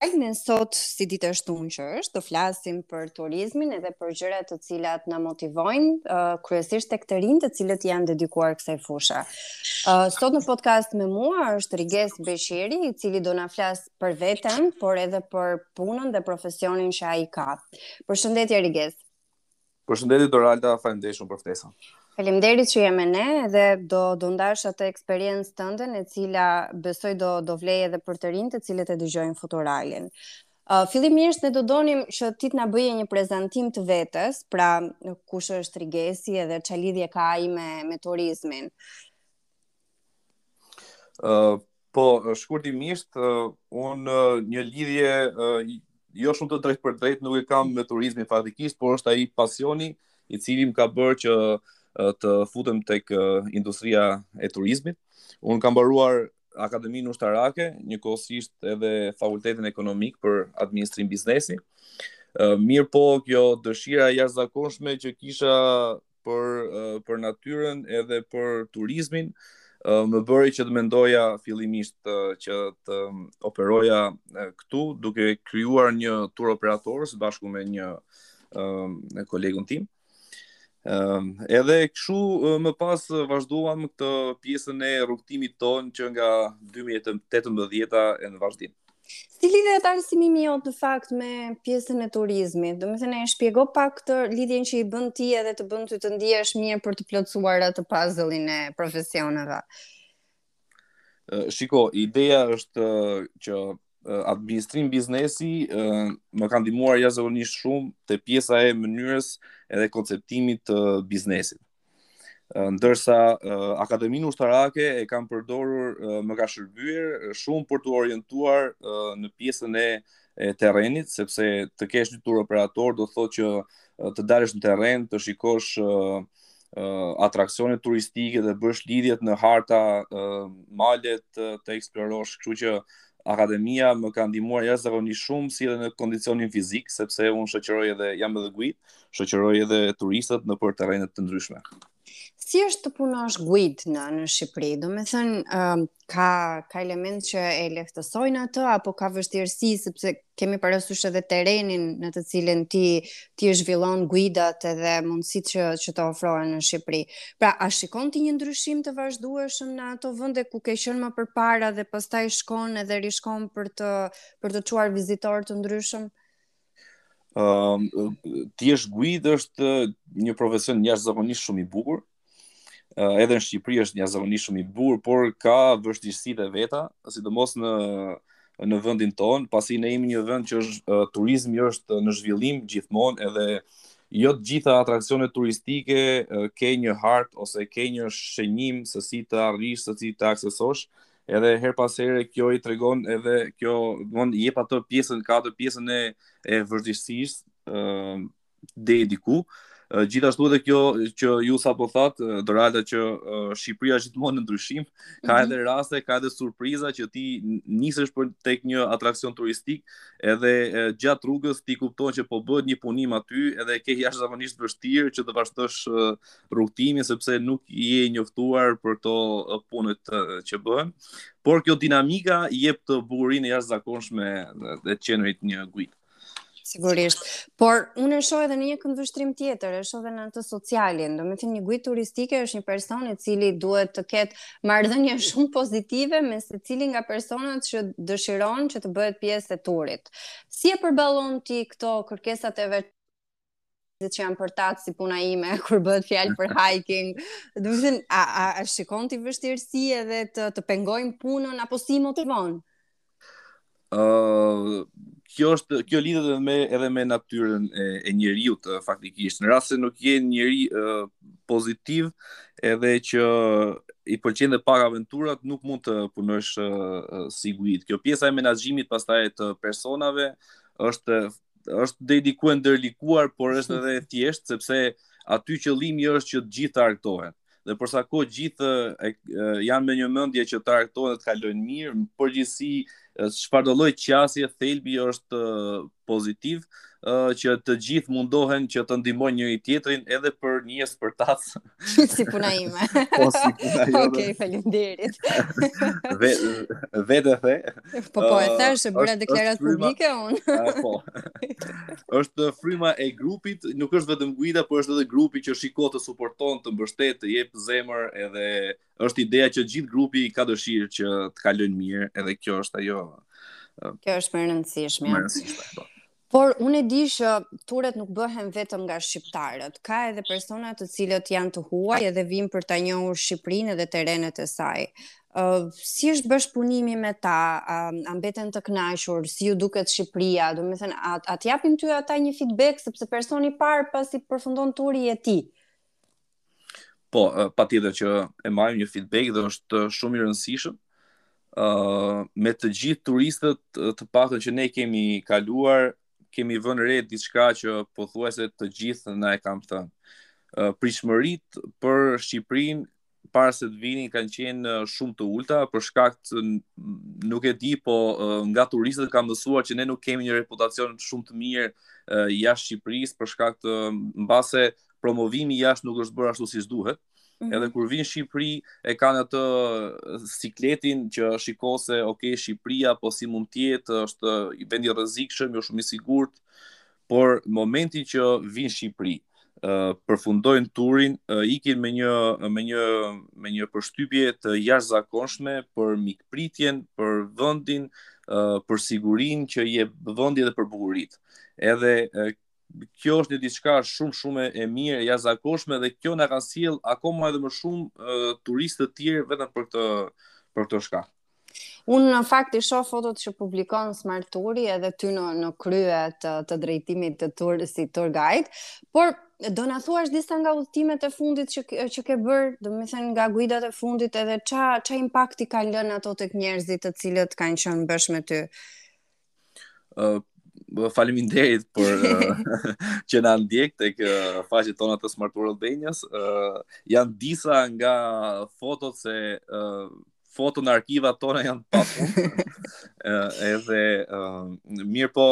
Ne sot si ditë e shtunë që është, do flasim për turizmin edhe për gjëra të cilat na motivojnë, uh, kryesisht tek të rinjtë të cilët janë dedikuar kësaj fushe. Uh, sot në podcast me mua është Riges Beqiri, i cili do na flas për veten, por edhe për punën dhe profesionin që ai ka. Përshëndetje Riges. Përshëndetje Doralda, faleminderit shumë për ftesën. Faleminderit që je me ne dhe do do ndash atë eksperiencë tënde e cila besoj do do vlejë edhe për të rinjtë të cilët e dëgjojnë Futuralin. Uh, fillimisht ne do donim që ti të na bëje një prezantim të vetes, pra kush është Rigesi edhe çfarë lidhje ka ai me me turizmin. Uh, po, shkurtimisht, uh, unë uh, një lidhje uh, jo shumë të drejtpërdrejtë nuk e kam me turizmin faktikisht, por është ai pasioni i cili më ka bërë që uh, të futem tek uh, industria e turizmit. Unë kam mbaruar Akademinë Ushtarake, njëkohësisht edhe Fakultetin Ekonomik për Administrim Biznesi. Uh, mirëpo, kjo dëshira e jashtëzakonshme që kisha për për natyrën edhe për turizmin më bëri që të mendoja fillimisht të, që të operoja këtu duke krijuar një tur operator së bashku me një me kolegun tim. Ëm edhe kështu më pas vazhduam këtë pjesën e rrugëtimit tonë që nga 2018-a e në vazhdim. Si lidhet arsimimi yt në fakt me pjesën e turizmit? Domethënë, e shpjego pak këtë lidhjen që i bën ti edhe të bën ty të ndihesh mirë për të plotësuar atë puzzle-in e profesioneve. Shiko, ideja është që administrim biznesi më ka ndihmuar jashtëzakonisht shumë te pjesa e mënyrës edhe konceptimit të biznesit. Ndërsa Akademinë Ushtarake e kam përdorur më ka shërbyer shumë për t'u orientuar në pjesën e e terrenit, sepse të kesh një tur operator do thotë që të dalësh në terren, të shikosh uh, atraksione turistike dhe bësh lidhjet në harta uh, malet uh, të eksplorosh, kështu që akademia më ka ndihmuar jashtëzakonisht shumë si edhe në kondicionin fizik, sepse unë shoqëroj edhe jam edhe guid, shoqëroj edhe turistët nëpër terrene të ndryshme. Si është të punosh guid në në Shqipëri? Domethënë, um, ka, ka element që e lehtësojnë atë, apo ka vështirësi, sepse kemi parasysh edhe terrenin në të cilin ti, ti zhvillon guidat edhe mundësitë që, që të ofrohen në Shqipëri. Pra, a shikon ti një ndryshim të vazhdueshëm në ato vende ku ke qenë më përpara dhe pastaj shkon edhe rishkon për të, për të çuar vizitorë të ndryshëm? Ëm uh, të jesh guid është një profesion jashtëzakonisht shumë i bukur. Uh, edhe në Shqipëri është jashtëzakonisht shumë i bukur, por ka vështirësitë e veta, sidomos në në vendin ton, pasi ne jemi një vend që është uh, turizmi është në zhvillim gjithmonë edhe jo të gjitha atraksionet turistike uh, ke një hartë ose ke një shënjim se si të arrish, se si të aksesosh, Edhe her pas here kjo i tregon edhe kjo i jep atë pjesën atë pjesën e e vështirësisë ë uh, deri diku. Uh, gjithashtu edhe kjo që ju sapo that uh, Doralda që uh, Shqipëria është gjithmonë në ndryshim, ka mm -hmm. edhe raste, ka edhe surpriza që ti nisesh për tek një atraksion turistik, edhe uh, gjatë rrugës ti kupton që po bëhet një punim aty, edhe ke jashtëzakonisht vështirë që të vazhdosh uh, rrugëtimin sepse nuk je i njoftuar për këto punët që bëhen. Por kjo dinamika i jep atë bukurinë e jashtëzakonshme dhe të qenërit një guid. Sigurisht. Por unë e shoh edhe në një këndvështrim tjetër, e shoh edhe në atë socialin. Domethënë një guid turistike është një person i cili duhet të ketë marrëdhënie shumë pozitive me secilin nga personat që dëshiron që të bëhet pjesë e turit. Si e përballon ti këto kërkesat e vetë dhe që janë përtacë si puna ime, kur bëhet fjalë për hiking, domethënë, a, a, a shikon ti vështirësi edhe të, të pengojnë punën, apo si i motivon? Uh, kjo është kjo lidhet dhe më mirë edhe me natyrën e, e njeriut faktikisht në rast se nuk je një njeri uh, pozitiv edhe që i pëlqen dhe pak aventurat nuk mund të punosh si guid kjo pjesa e menaxhimit pastaj të personave është është deri diku e ndërlikuar, por është edhe e thjeshtë, sepse aty qëllimi është që të gjithë të argëtohen. Dhe për sa kohë të gjithë e, e, janë me një mendje që të argëtohen dhe të kalojnë mirë, në përgjithësi çfarëdolloj qasje thelbi është pozitiv që të gjithë mundohen që të ndihmojnë njëri-tjetrin edhe për njerëz përtacë. si puna ime. po si puna jote. Okej, okay, faleminderit. Ve, vetë the. Po po, e thashë, uh, bëra deklaratë publike unë. po. është fryma e grupit, nuk është vetëm guida, por është edhe grupi që shiko të suporton, të mbështet, të jep zemër, edhe është ideja që gjithë grupi ka dëshirë që të kalojnë mirë, edhe kjo është ajo. Kjo është më e rëndësishme. Më e rëndësishme, po. Por unë e di që turet nuk bëhen vetëm nga shqiptarët. Ka edhe persona të cilët janë të huaj edhe vijnë për ta njohur Shqipërinë dhe terrenet e saj. Ë uh, si është bashkëpunimi me ta? Uh, a mbeten të kënaqur? Si ju duket Shqipëria? Domethënë a, a të japin ty ata një feedback sepse personi i parë pasi përfundon turi je ti. Po, patjetër që e marrim një feedback dhe është shumë i rëndësishëm. Uh, me të gjithë turistët të paktën që ne kemi kaluar, kemi vënë re diçka që pothuajse të gjithë na e kanë thënë. Uh, pritshmëritë për Shqipërinë para se të vinin kanë qenë shumë të ulta për shkak të nuk e di po nga turistët kam mësuar që ne nuk kemi një reputacion shumë të mirë jashtë Shqipërisë për shkak të mbase promovimi jashtë nuk është bërë ashtu siç duhet. Mm -hmm. Edhe kur vijnë në Shqipëri e kanë atë sikletin që shikon se ok Shqipëria po si mund të jetë, është vend i rrezikshëm, jo shumë i sigurt, por momentin që vijnë në Shqipëri, përfundojnë turin, ikin me një me një me një përshtypje të jashtëzakonshme për mikpritjen, për vendin, për sigurinë që jep vendi edhe për bukuritë. Edhe kjo është një diçka shumë shumë e mirë, e jashtëzakonshme dhe kjo na ka sjellë akoma edhe më shumë uh, turistë të tjerë vetëm për këtë për këtë shkak. Unë në fakt i shoh fotot që publikon Smart Touri edhe ty në në krye të, të drejtimit të turit si tour guide, por do na thuash disa nga udhëtimet e fundit që që ke bërë, domethënë nga guidat e fundit edhe ça ça impakti kanë lënë ato tek njerëzit të cilët kanë qenë bashkë me ty. Uh, faleminderit për uh, që na ndjek tek uh, faqet tona të Smart Tour Albanias. Uh, janë disa nga fotot se uh, fotot në arkivat tona janë pafund. uh, edhe uh, mirëpo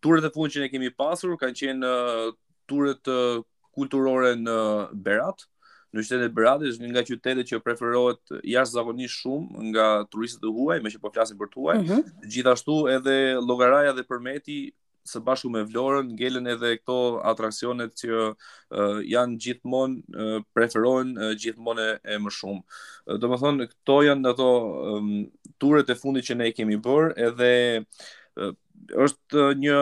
turet e fundit që ne kemi pasur kanë qenë uh, turet uh, kulturore në Berat. Në qytetin e Beratit është një nga qytetet që preferohet jashtëzakonisht shumë nga turistët e huaj, meqë po flasim për të huaj. Mm -hmm. Gjithashtu edhe Llogaraja dhe Përmeti së bashku me Vlorën ngelen edhe këto atraksionet që uh, janë gjithmonë uh, preferohen uh, gjithmonë e më shumë. Uh, domethënë këto janë ato um, turet e fundit që ne kemi bërë edhe uh, është një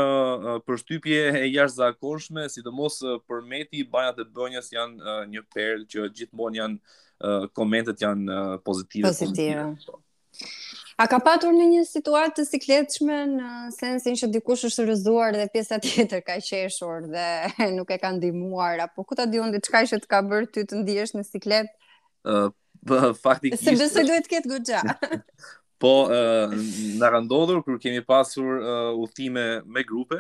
përshtypje e jashtëzakonshme, sidomos Përmeti, banjat e Bënjës janë një perlë që gjithmonë janë komentet janë pozitive. Pozitive. Po. A ka patur ndonjë situatë të sikletshme në sensin që dikush është rëzuar dhe pjesa tjetër ka qeshur dhe nuk e ka ndihmuar apo ku ta di unë diçka që të ka bërë ty të ndihesh në siklet? Ë uh, Bë, faktikisht... Se besoj duhet të ketë goxha. po, uh, na ka ndodhur, kur kemi pasur uh, udhëtime me grupe,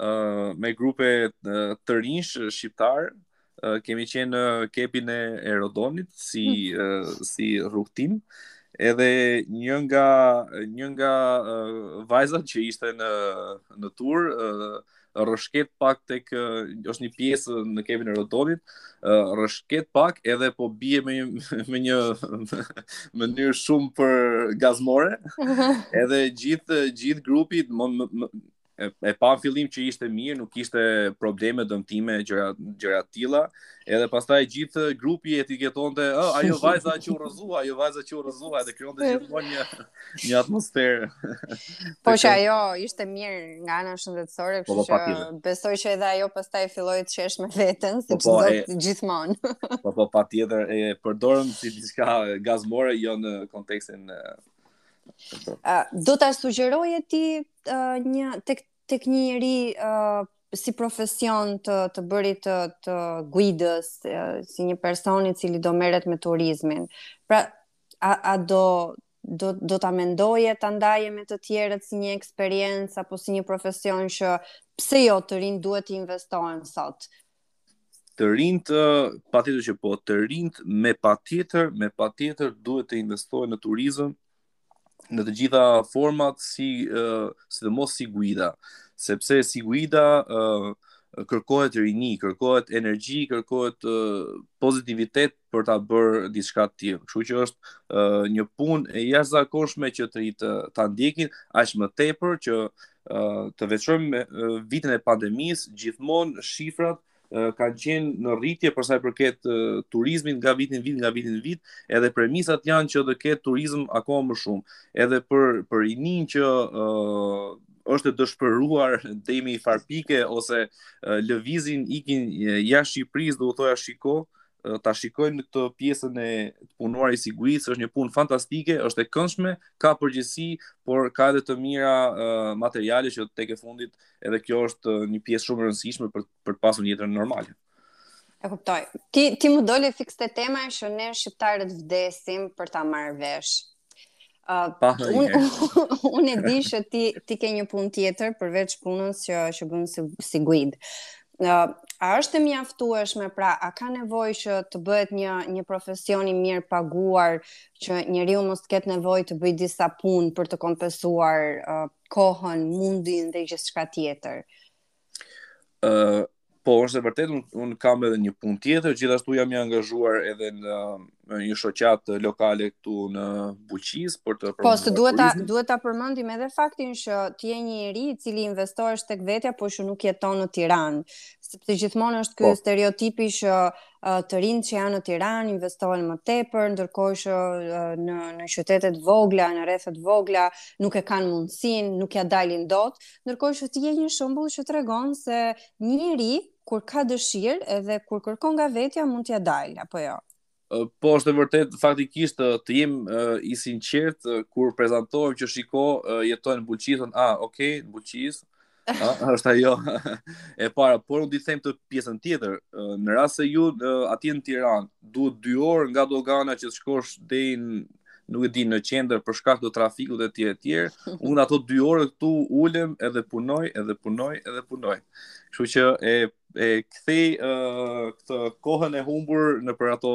uh, me grupe uh, të rinjsh shqiptarë, uh, kemi qenë në uh, Kepin e Rodonit, si, uh, si rrugëtim, edhe një nga, një nga uh, vajzat që ishte në, në tur, uh, rrëshket pak tek është një pjesë në Kepin e Rodonit, rrëshket pak edhe po bie me, me një mënyrë shumë përgazmore. Edhe gjithë gjithë grupi më, më, më, e, e pa në fillim që ishte mirë, nuk ishte probleme dëmtime gjëra gjëra të tilla, Edhe pastaj gjithë grupi e etiketonte, ë, oh, ajo vajza që u rrëzua, ajo vajza që u rrëzua, edhe krijonte gjithmonë një një atmosferë. Po që ajo ishte mirë nga ana shëndetësore, po, po, kështu që besoj që edhe ajo pastaj filloi të qeshë me veten, po, si gjithmonë. Po po patjetër e përdorëm si diçka gazmore jo në kontekstin do ta sugjeroje ti uh, një tek tek një njeri uh, si profesion të të bërit të, të guidës, si një person i cili do merret me turizmin. Pra a, a do do do ta mendoje ta ndaje me të tjerët si një eksperiencë apo si një profesion që pse jo të rinjtë duhet t'i investohen sot? Të rinjtë patjetër që po, të rinjtë me patjetër, me patjetër duhet të investohen në turizëm, në të gjitha format si uh, sidomos si guida, sepse si guida uh, kërkohet rini, kërkohet energji, kërkohet uh, pozitivitet për ta bërë diçka të tillë. Kështu që është uh, një punë e jashtëzakonshme që të rinjtë ta ndjekin aq më tepër që uh, të veçojmë uh, vitin e pandemisë, gjithmonë shifrat kanë qenë në rritje për sa i përket turizmit nga viti në vit nga viti në vit, edhe premisat janë që të ketë turizëm akoma më shumë. Edhe për për rinin që uh, është e dëshpëruar deri në njëfarë pike ose uh, lëvizin ikin jashtë Shqipërisë, do u thoja shiko, ta shikojnë këtë pjesën e të punuarit si guidë se është një punë fantastike, është e këndshme, ka përgjegjësi, por ka edhe të mira uh, materiale që tek e fundit edhe kjo është një pjesë shumë rëndësishme për, për të pasur një jetë normale. E kuptoj. Ti, ti më dole fiks te tema që ne shqiptarët vdesim për ta marrë vesh. Uh, unë un e di që ti, ti ke një pun tjetër përveç punës që, që bën si, si guid. Uh, a është e mjaftueshme, pra, a ka nevoj që të bëhet një, një profesion i mirë paguar, që njeriu mos të ketë nevoj të bëjë disa punë për të kompensuar uh, kohën, mundin dhe gjithçka tjetër? Uh, po, është e vërtet, unë un kam edhe një pun tjetër, gjithashtu jam i angazhuar edhe në, në një shoqat lokale këtu në Bulqiz, për të përmëndu Po, se duhet ta, duhet ta përmëndim edhe faktin që ti je një i ri i cili investohesh tek vetja, po që nuk jeton në Tiranë. Sepse gjithmonë është ky po. stereotipi që të rinjtë që janë në Tiranë investohen më tepër, ndërkohë që në në qytetet e vogla, në rrethet e vogla nuk e kanë mundësinë, nuk ja dalin dot, ndërkohë që ti je një shembull që tregon se njeriu kur ka dëshirë edhe kur kërkon nga vetja mund t'ja dalë apo jo. Po është e vërtetë, faktikisht të jem i sinqertë kur prezantohem që shiko jetoj në Bulqizë, a, ah, ok, në Bulqizë, është ajo e para, por unë të them këtë pjesën tjetër, në rast se ju atje në Tiranë duhet 2 orë nga dogana që të shkosh deri në nuk e di në qendër për shkak të trafikut e tjerë e tjerë. Unë ato 2 orë këtu ulem edhe punoj, edhe punoj, edhe punoj. Kështu që e e kthej uh, këtë kohën e humbur nëpër ato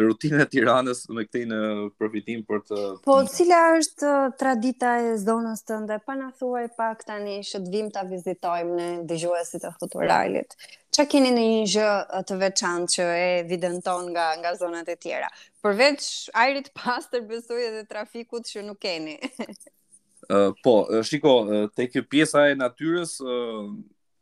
rutinat e Tiranës e kthej në përfitim për të Po cila është tradita e zonës tënde? Pa na thuaj pak tani që të vijmë ta vizitojmë ne dëgjuesit e Futuralit. Ça keni ndonjë gjë të veçantë që e evidenton nga nga zonat e tjera? Përveç ajrit të pastër besoj edhe trafikut që nuk keni. Po, shiko, te kjo pjesa e natyrës,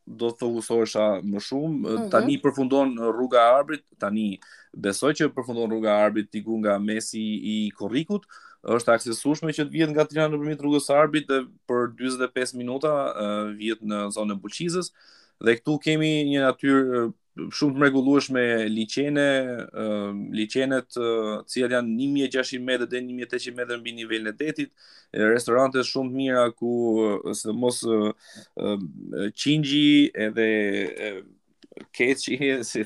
do të fokusohesha më shumë. Mm -hmm. Tani përfundon rruga e Arbrit, tani besoj që përfundon rruga e Arbrit diku nga mesi i korrikut, është e aksesueshme që të vihet nga Tirana nëpërmjet rrugës së Arbrit dhe për 45 minuta vihet në zonën e Bulqizës dhe këtu kemi një natyrë shumë të mrekullueshme liqene, uh, liqenet të uh, cilat janë 1600 metra deri 1800 metra mbi nivelin e detit, restorante shumë të mira ku uh, sidomos uh, uh, qingji edhe uh, keci si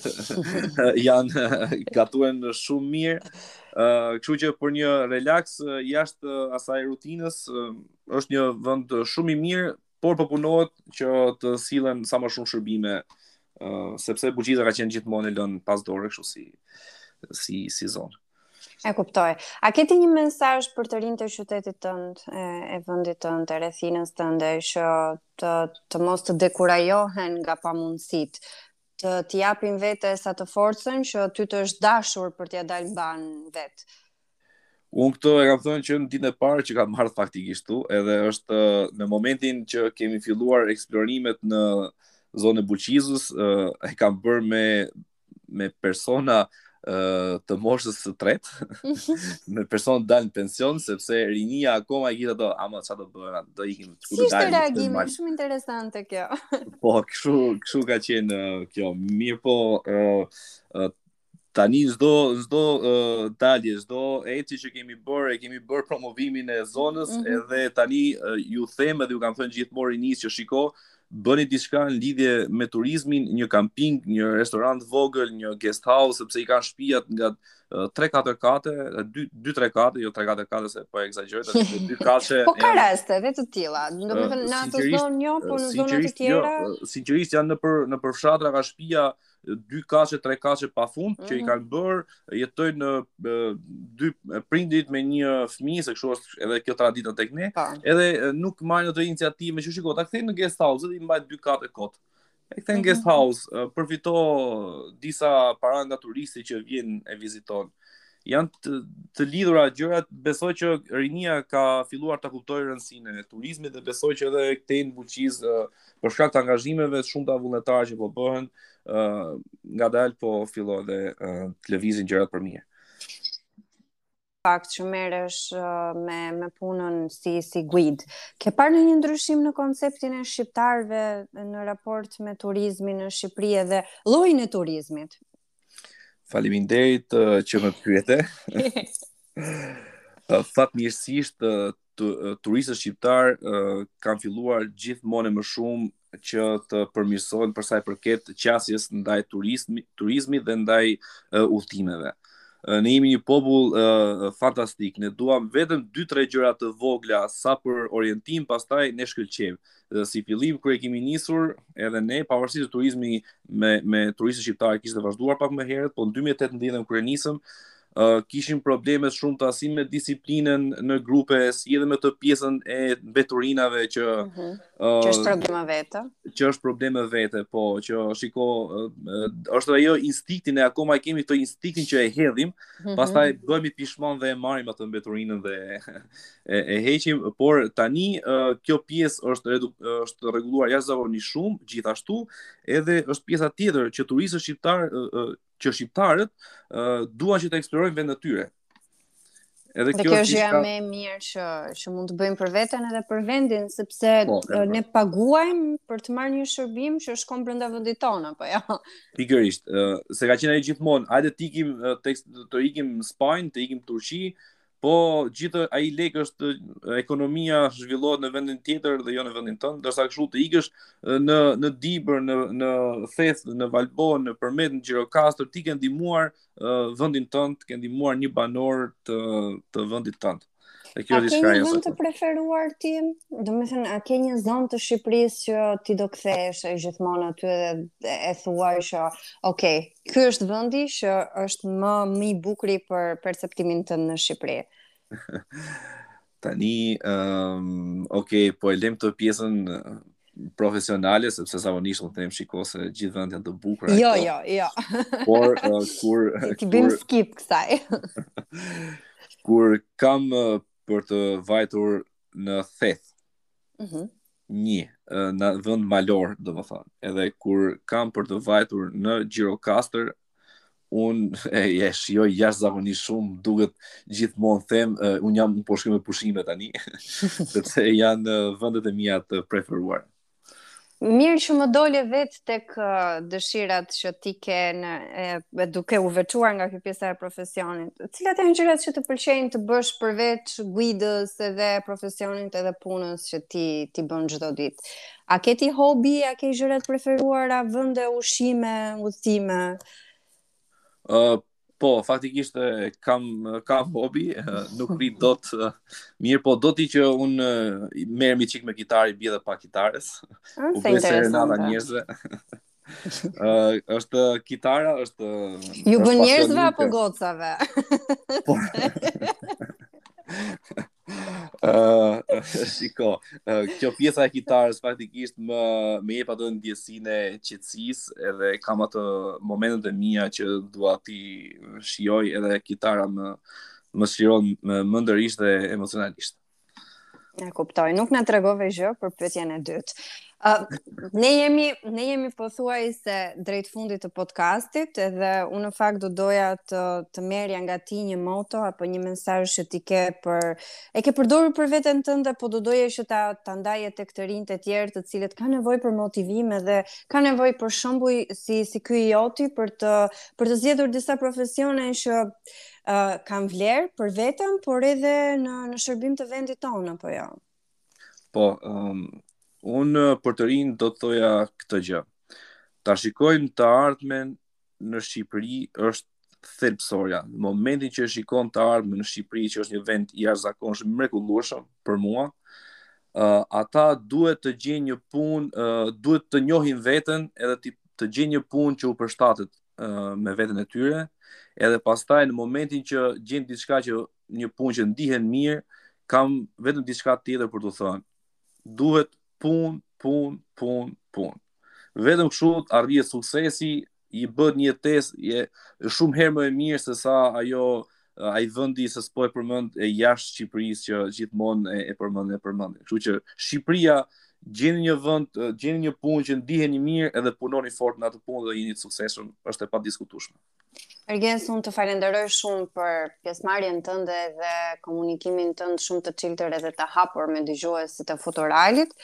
janë gatuhen shumë mirë. Uh, kështu që për një relaks uh, jashtë uh, asaj rutinës uh, është një vend shumë i mirë por po punohet që të sillen sa më shumë shërbime, uh, sepse Bulqiza ka qenë gjithmonë e lënë pas dore kështu si si si zonë. E kuptoj. A ke ti një mesazh për të rinjtë e qytetit tënd, e, e vendit tënd, të rrethinës tënde që të të mos të dekurajohen nga pamundësitë, t'i japin vetes atë forcën që ty të është dashur për t'ia dalë mbanë vetë. Unë këtë e kam thënë që në ditën e parë që kam marrë faktikisht tu, edhe është në momentin që kemi filluar eksplorimet në zonën e Bulqizës, e kam bërë me me persona të moshës së tretë, me persona të dalë në pension, sepse rinia akoma e gjithë ato, ama ça do bëjmë, do ikim të kudu dalë. Si ishte reagimi, shumë interesante kjo. po, kështu, kështu ka qenë kjo, mirëpo, Tani çdo çdo uh, dalje, çdo ecje që kemi bërë, e kemi bërë promovimin e zonës mm -hmm. edhe tani uh, ju them edhe ju kam thënë gjithmonë rinisë që shiko, bëni diçka në lidhje me turizmin, një kamping, një restorant të vogël, një guest house, sepse i kanë shtëpiat nga 3-4 kate, 2-3 kate, jo 3-4 kate, se po e ekzagjeroj, 2 kate... po ka raste edhe të tilla, domethënë, në atë zonë jo, po në zona të tjera... Jo, sinqerisht janë nëpër, nëpër fshatra ka shpia, uh, dykatëshe, trekatëshe pafund që i mhm. kanë bërë, jetojnë dy prindërit me një fëmijë, se kështu është edhe kjo tradita tek ne. Po. Edhe nuk marrin atë iniciativë, që shiko, ta kthejnë në guest house dhe i mbajnë dy kate kot. E kthen mm -hmm. guest house, përfiton disa para nga turisti që vjen e viziton. janë të, të lidhura gjërat, besoj që rinia ka filluar ta kuptojë rëndësinë e turizmit dhe besoj që edhe këtej në Bulqizë për shkak të angazhimeve të shumta vullnetare që po bëhen, ë uh, ngadalë po fillojnë dhe uh, të lëvizin gjërat për mirë. Fakti që merresh uh, me me punën si si guidë. Ke parë ndonjë ndryshim në konceptin e shqiptarëve në raport me turizmin në Shqipëri dhe llojin e turizmit? Faleminderit uh, që më pyete. uh, Fatmirësisht uh, turistët shqiptarë uh, kanë filluar gjithmonë e më shumë që të përmirësohen për sa i përket qasjes ndaj turizmi, turizmit dhe ndaj uh, udhëtimeve. Uh, ne jemi një popull uh, fantastik, ne duam vetëm 2-3 gjëra të vogla sa për orientim, pastaj ne shkëlqejmë. dhe si fillim kur e kemi nisur edhe ne pavarësisht turizmi me me turistët shqiptarë kishte vazhduar pak më herët, po në 2018 kur e nisëm uh, kishim probleme të shumta si me disiplinën në grupe, si edhe me atë pjesën e mbeturinave që mm -hmm. uh, që është problem më vete. Që është problem më vete, po, që shiko uh, është ai instinkti, akoma e kemi atë instinktin që e hedhim, mm -hmm. pastaj bëhemi pishman dhe e marrim atë mbeturinën dhe e, e heqim, por tani kjo pjesë është redu, është rregulluar jashtëzakonisht shumë, gjithashtu edhe është pjesa tjetër që turistët shqiptarë, që shqiptarët duan që të eksplorojnë vendet e tyre. Edhe kjo është gjëja më e mirë që që mund të bëjmë për veten edhe për vendin, sepse po, ne paguajmë për të marrë një shërbim që shkon brenda vendit tonë apo jo. Pikërisht, se ka qenë ai gjithmonë, hajde të ikim të, të ikim në Spanjë, të ikim në Turqi, Po gjithë ai lek është ekonomia zhvillohet në vendin tjetër dhe jo në vendin tënd, ndërsa kështu të ikësh në në Dibër, në në Theth, në Valbonë, në Përmet, në Gjirokastër, ti ke ndihmuar uh, vendin tënd, ke ndihmuar një banor të të vendit tënd. E kjo është diçka... A ke një vend të preferuar ti? Domethënë, a ke një zonë të Shqipërisë që ti do kthehesh gjithmonë aty dhe e thua që, ok, Ky është vendi që është më më i bukuri për perceptimin tënd në Shqipëri. Tani, um, ok, po e lëmë këtë pjesën profesionale, sepse s'dua unë të them shiko se gjithë vendet janë të bukura. Jo, jo, jo. Por, uh, kur... T'i biem skip kësaj. kur kam uh, për të vajtur në Theth, Mhm. Mm një, në vend malor, domethënë. Edhe kur kam për të vajtur në Gjirokastër, un e, e shijoj jashtëzakonisht shumë, duket gjithmonë them, e, un jam po shkoj me pushime tani, sepse janë vendet e mia të preferuara. Mirë që më dole vetë tek dëshirat që ti ke në, e, duke u veçuar nga kjo pjesa e profesionit. Cilat janë gjërat që të pëlqejnë të bësh përveç guidës edhe profesionit edhe punës që ti ti bën çdo ditë? A ke ti hobi, a ke gjëra të preferuara, vende, ushqime, udhëtime? Ë, uh, Po, faktikisht kam kam hobi, nuk i bie dot mirë, po dua të them që un merrem një çik me kitarë, i bie edhe pak kitarës. Ah, u bëj serenata njerëzve. Ë është kitara, është Ju bën njerëzve apo gocave? Po. Uh, shiko, uh, kjo pjesa e kitarës faktikisht më më jep atë ndjesinë e qetësisë, edhe kam ato momentet e mia që dua t'i shijoj edhe kitara më më shëron më mendërisht dhe emocionalisht. E kuptoj, nuk na tregove gjë për pyetjen e dytë. Uh, ne jemi ne jemi pothuajse drejt fundit të podcastit dhe unë në fakt do doja të të merrja nga ti një moto apo një mesazh që ti ke për e ke përdorur për veten tënde, po do doje që ta ta ndaje tek të rinjtë e tjerë të cilët kanë nevojë për motivim dhe kanë nevojë për shembuj si si ky i joti për të për të zgjedhur disa profesione që uh, kanë vlerë për veten, por edhe në në shërbim të vendit tonë apo jo. Po, um, unë për të rinjtë do të thoja këtë gjë. Ta shikojmë të ardhmen në Shqipëri është thelbësorja. Në momentin që shikon të ardhmen në Shqipëri që është një vend i jashtëzakonshëm, mrekullueshëm për mua, uh, ata duhet të gjejnë një punë, uh, duhet të njohin veten edhe të, të gjejnë një punë që u përshtatet uh, me veten e tyre, edhe pastaj në momentin që gjejnë diçka që një punë që ndihen mirë, kam vetëm diçka tjetër për t'ju thënë. Duhet punë, punë, punë, punë. Vetëm kështu arrihet suksesi, ju bëhet një jetesë shumë herë më e mirë se sa ajo ai vendi se s'po e përmend e jashtë Shqipërisë që gjithmonë e, e përmendin, e përmendin. Kështu që Shqipëria gjeni një vend, gjeni një punë që ndiheni mirë edhe punoni fort në atë punë dhe jeni të suksesshëm, është e padiskutueshme. Ergens, unë të falenderoj shumë për pjesëmarrjen tënde dhe komunikimin tënd shumë të çiltër edhe të hapur me dëgjuesit e Futuralit,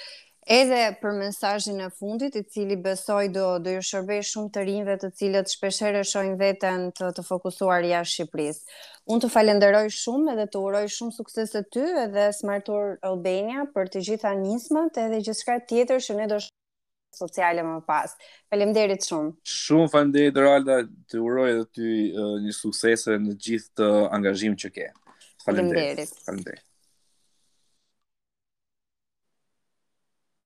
edhe për mesazhin e fundit, i cili besoj do do ju shërbejë shumë të rinjve të cilët shpeshherë e shohin veten të të fokusuar jashtë Shqipërisë. Unë të falenderoj shumë edhe të uroj shumë suksese ty edhe Smart Tour Albania për të gjitha nismat edhe gjithçka tjetër që ne do sh... sociale më pas. Faleminderit shumë. Shumë faleminderit Ralda, të uroj edhe ty uh, një sukses në gjithë atë angazhim që ke. Faleminderit. Faleminderit.